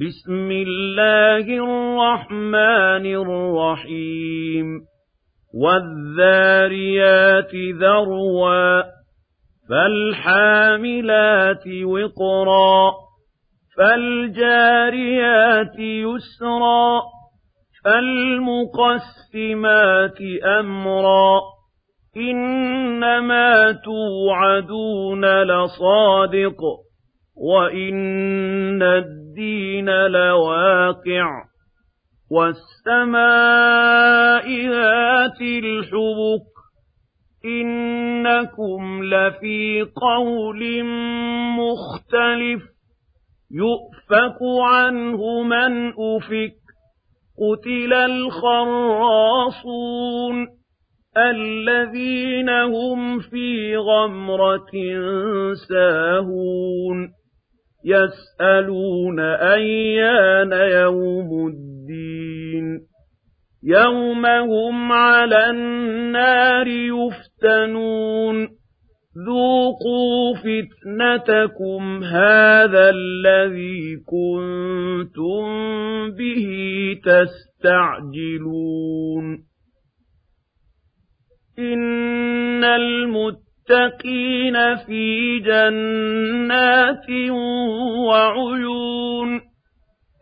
بسم الله الرحمن الرحيم. والذاريات ذروا فالحاملات وقرا فالجاريات يسرا فالمقسمات أمرا إنما توعدون لصادق وإن الدين لواقع والسماء ذات الحبك إنكم لفي قول مختلف يؤفك عنه من أفك قتل الخراصون الذين هم في غمرة ساهون يسألون أيان يوم الدين. يوم هم على النار يفتنون. ذوقوا فتنتكم هذا الذي كنتم به تستعجلون. إن المتقين في جنات وعيون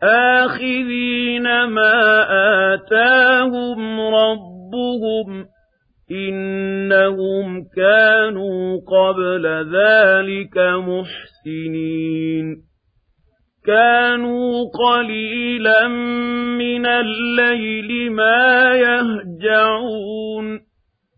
آخذين ما آتاهم ربهم إنهم كانوا قبل ذلك محسنين كانوا قليلا من الليل ما يهجعون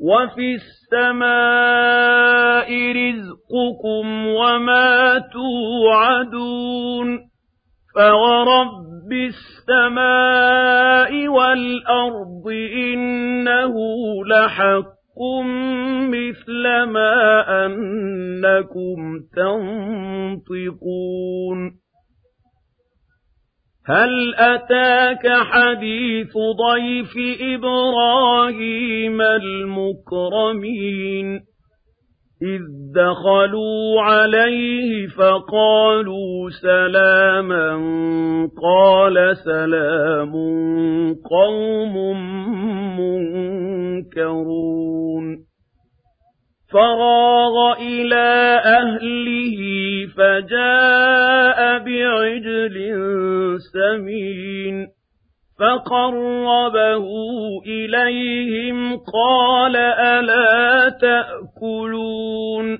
وفي السماء رزقكم وما توعدون فورب السماء والأرض إنه لحق مثل ما أنكم تنطقون هل أتاك حديث ضيف إبراهيم المكرمين؟ إذ دخلوا عليه فقالوا سلاما قال سلام قوم منكرون. فراغ إلى أهله فجاء بعجل سمين فقربه إليهم قال ألا تأكلون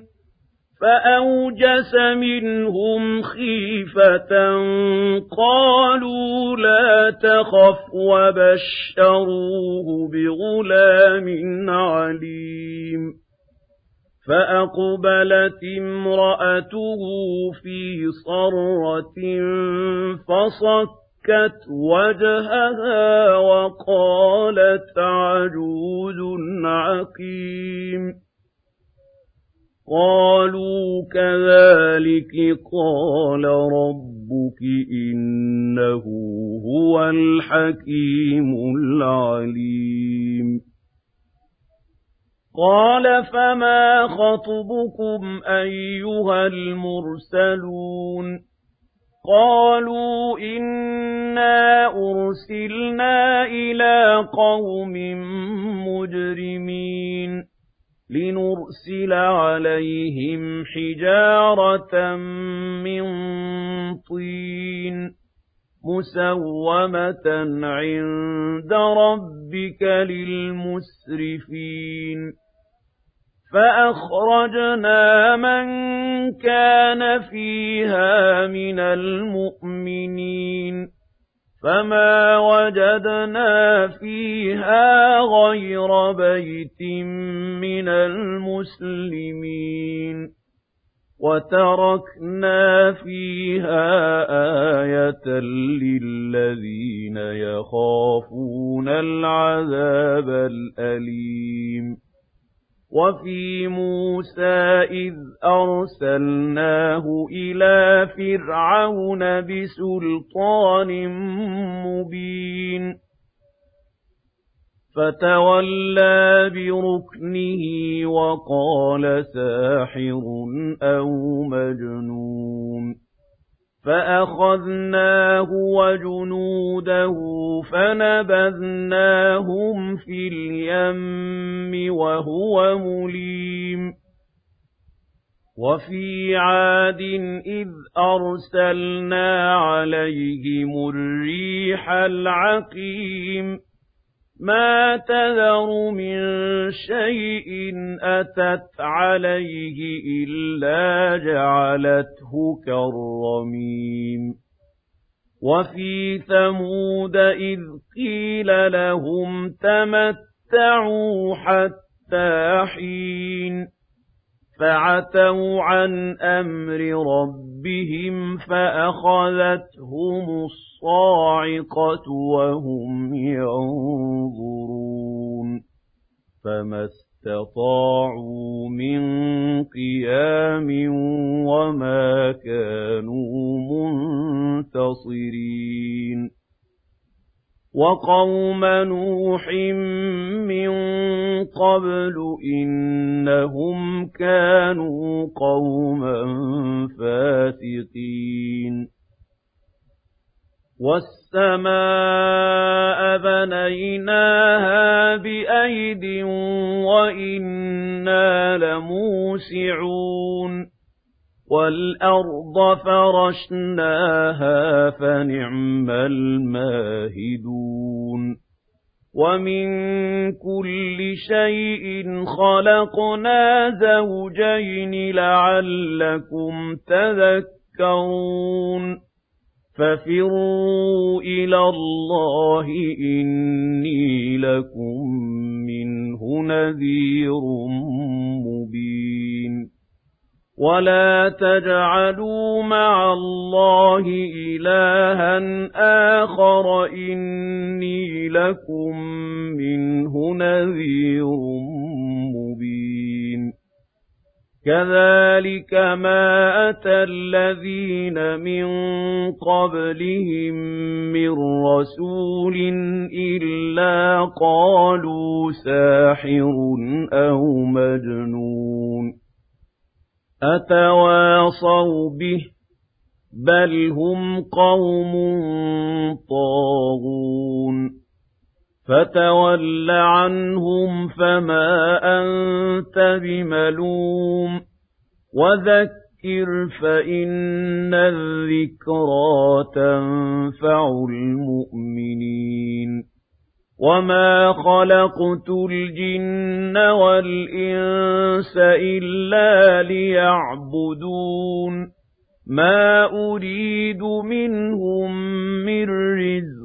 فأوجس منهم خيفة قالوا لا تخف وبشروه بغلام عليم فأقبلت امرأته في صرة فصك فَكَّتْ وَجْهَهَا وَقَالَتْ عَجُوزٌ عَقِيمٌ. قَالُوا كَذَلِكِ قَالَ رَبُّكِ إِنَّهُ هُوَ الْحَكِيمُ الْعَلِيمُ. قَالَ فَمَا خَطْبُكُمْ أَيُّهَا الْمُرْسَلُونَ قَالُوا إِنَّا أُرْسِلْنَا إِلَىٰ قَوْمٍ مُّجْرِمِينَ لِنُرْسِلَ عَلَيْهِمْ حِجَارَةً مِّن طِينٍ مُّسَوَّمَةً عِندَ رَبِّكَ لِلْمُسْرِفِينَ فَأَخْرَجْنَا مَن كَانَ فِيهَا مِنَ الْمُؤْمِنِينَ فَمَا وَجَدْنَا فِيهَا غَيْرَ بَيْتٍ مِّنَ الْمُسْلِمِينَ وَتَرَكْنَا فِيهَا آيَةً لِّلَّذِينَ يَخَافُونَ الْعَذَابَ الْأَلِيمَ وَفِي مُوسَىٰ إِذْ أَرْسَلْنَاهُ إِلَىٰ فِرْعَوْنَ بِسُلْطَانٍ مُّبِينٍ. فَتَوَلَّىٰ بِرُكْنِهِ وَقَالَ سَاحِرٌ أَوْ مَجْنُونٌ. فَأَخَذْنَاهُ وَجُنُودَهُ فَنَبَذْنَاهُمْ فِي الْيَمِّ وَهُوَ مُلِيمٌ وَفِي عَادٍ إِذْ أَرْسَلْنَا عَلَيْهِمُ الرِّيحَ الْعَقِيمَ مَا تَذَرُ مِن شَيْءٍ أَتَتْ عَلَيْهِ إِلَّا جَعَلَتْهُ كَالرَّمِيمِ. وَفِي ثَمُودَ إِذْ قِيلَ لَهُمْ تَمَتَّعُوا حَتَّىٰ حِينٍ. فَعَتَوْا عَنْ أَمْرِ رَبِّهِمْ فَأَخَذَتْهُمُ الصَّاعِقَةُ وَهُمْ يَنظُرُونَ. فَمَا اسْتَطَاعُوا مِن قِيَامٍ وَمَا كَانُوا مُنتَصِرِينَ وَقَوْمَ نُوحٍ مِّن قَبْلُ إِنَّهُمْ كَانُوا قَوْمًا فَاسِقِينَ وَالسَّمَاءَ بَنَيْنَاهَا بِأَيْدٍ وَإِنَّا لَمُوسِعُونَ وَالْأَرْضَ فَرَشْنَاهَا فَنِعْمَ الْمَاهِدُونَ وَمِن كُلِّ شَيْءٍ خَلَقْنَا زَوْجَيْنِ لَعَلَّكُمْ تَذَكَّرُونَ فَفِرُّوا إِلَى اللَّهِ إِنِّي لَكُم مِّنْهُ نَذِيرٌ مُّبِينٌ وَلَا تَجْعَلُوا مَعَ اللَّهِ إِلَٰهًا آخَرَ إِنِّي لَكُم مِّنْهُ نَذِيرٌ كَذَٰلِكَ مَا أَتَى الَّذِينَ مِن قَبْلِهِم مِّن رَّسُولٍ إِلَّا قَالُوا سَاحِرٌ أَوْ مَجْنُونٌ أَتَوَاصَوْا بِهِ ۚ بَلْ هُمْ قَوْمٌ طَاغُونَ فَتَوَلَّ عَنْهُمْ فَمَا أَنتَ بِمَلُومٍ وَذَكِّرْ فَإِنَّ الذِّكْرَىٰ تَنفَعُ الْمُؤْمِنِينَ وَمَا خَلَقْتُ الْجِنَّ وَالْإِنسَ إِلَّا لِيَعْبُدُونِ مَا أُرِيدُ مِنْهُم مِّن رِّزْقٍ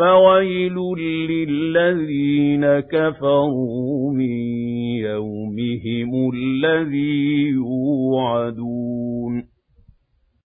فَوَيْلٌ لِّلَّذِينَ كَفَرُوا مِن يَوْمِهِمُ الَّذِي يُوعَدُونَ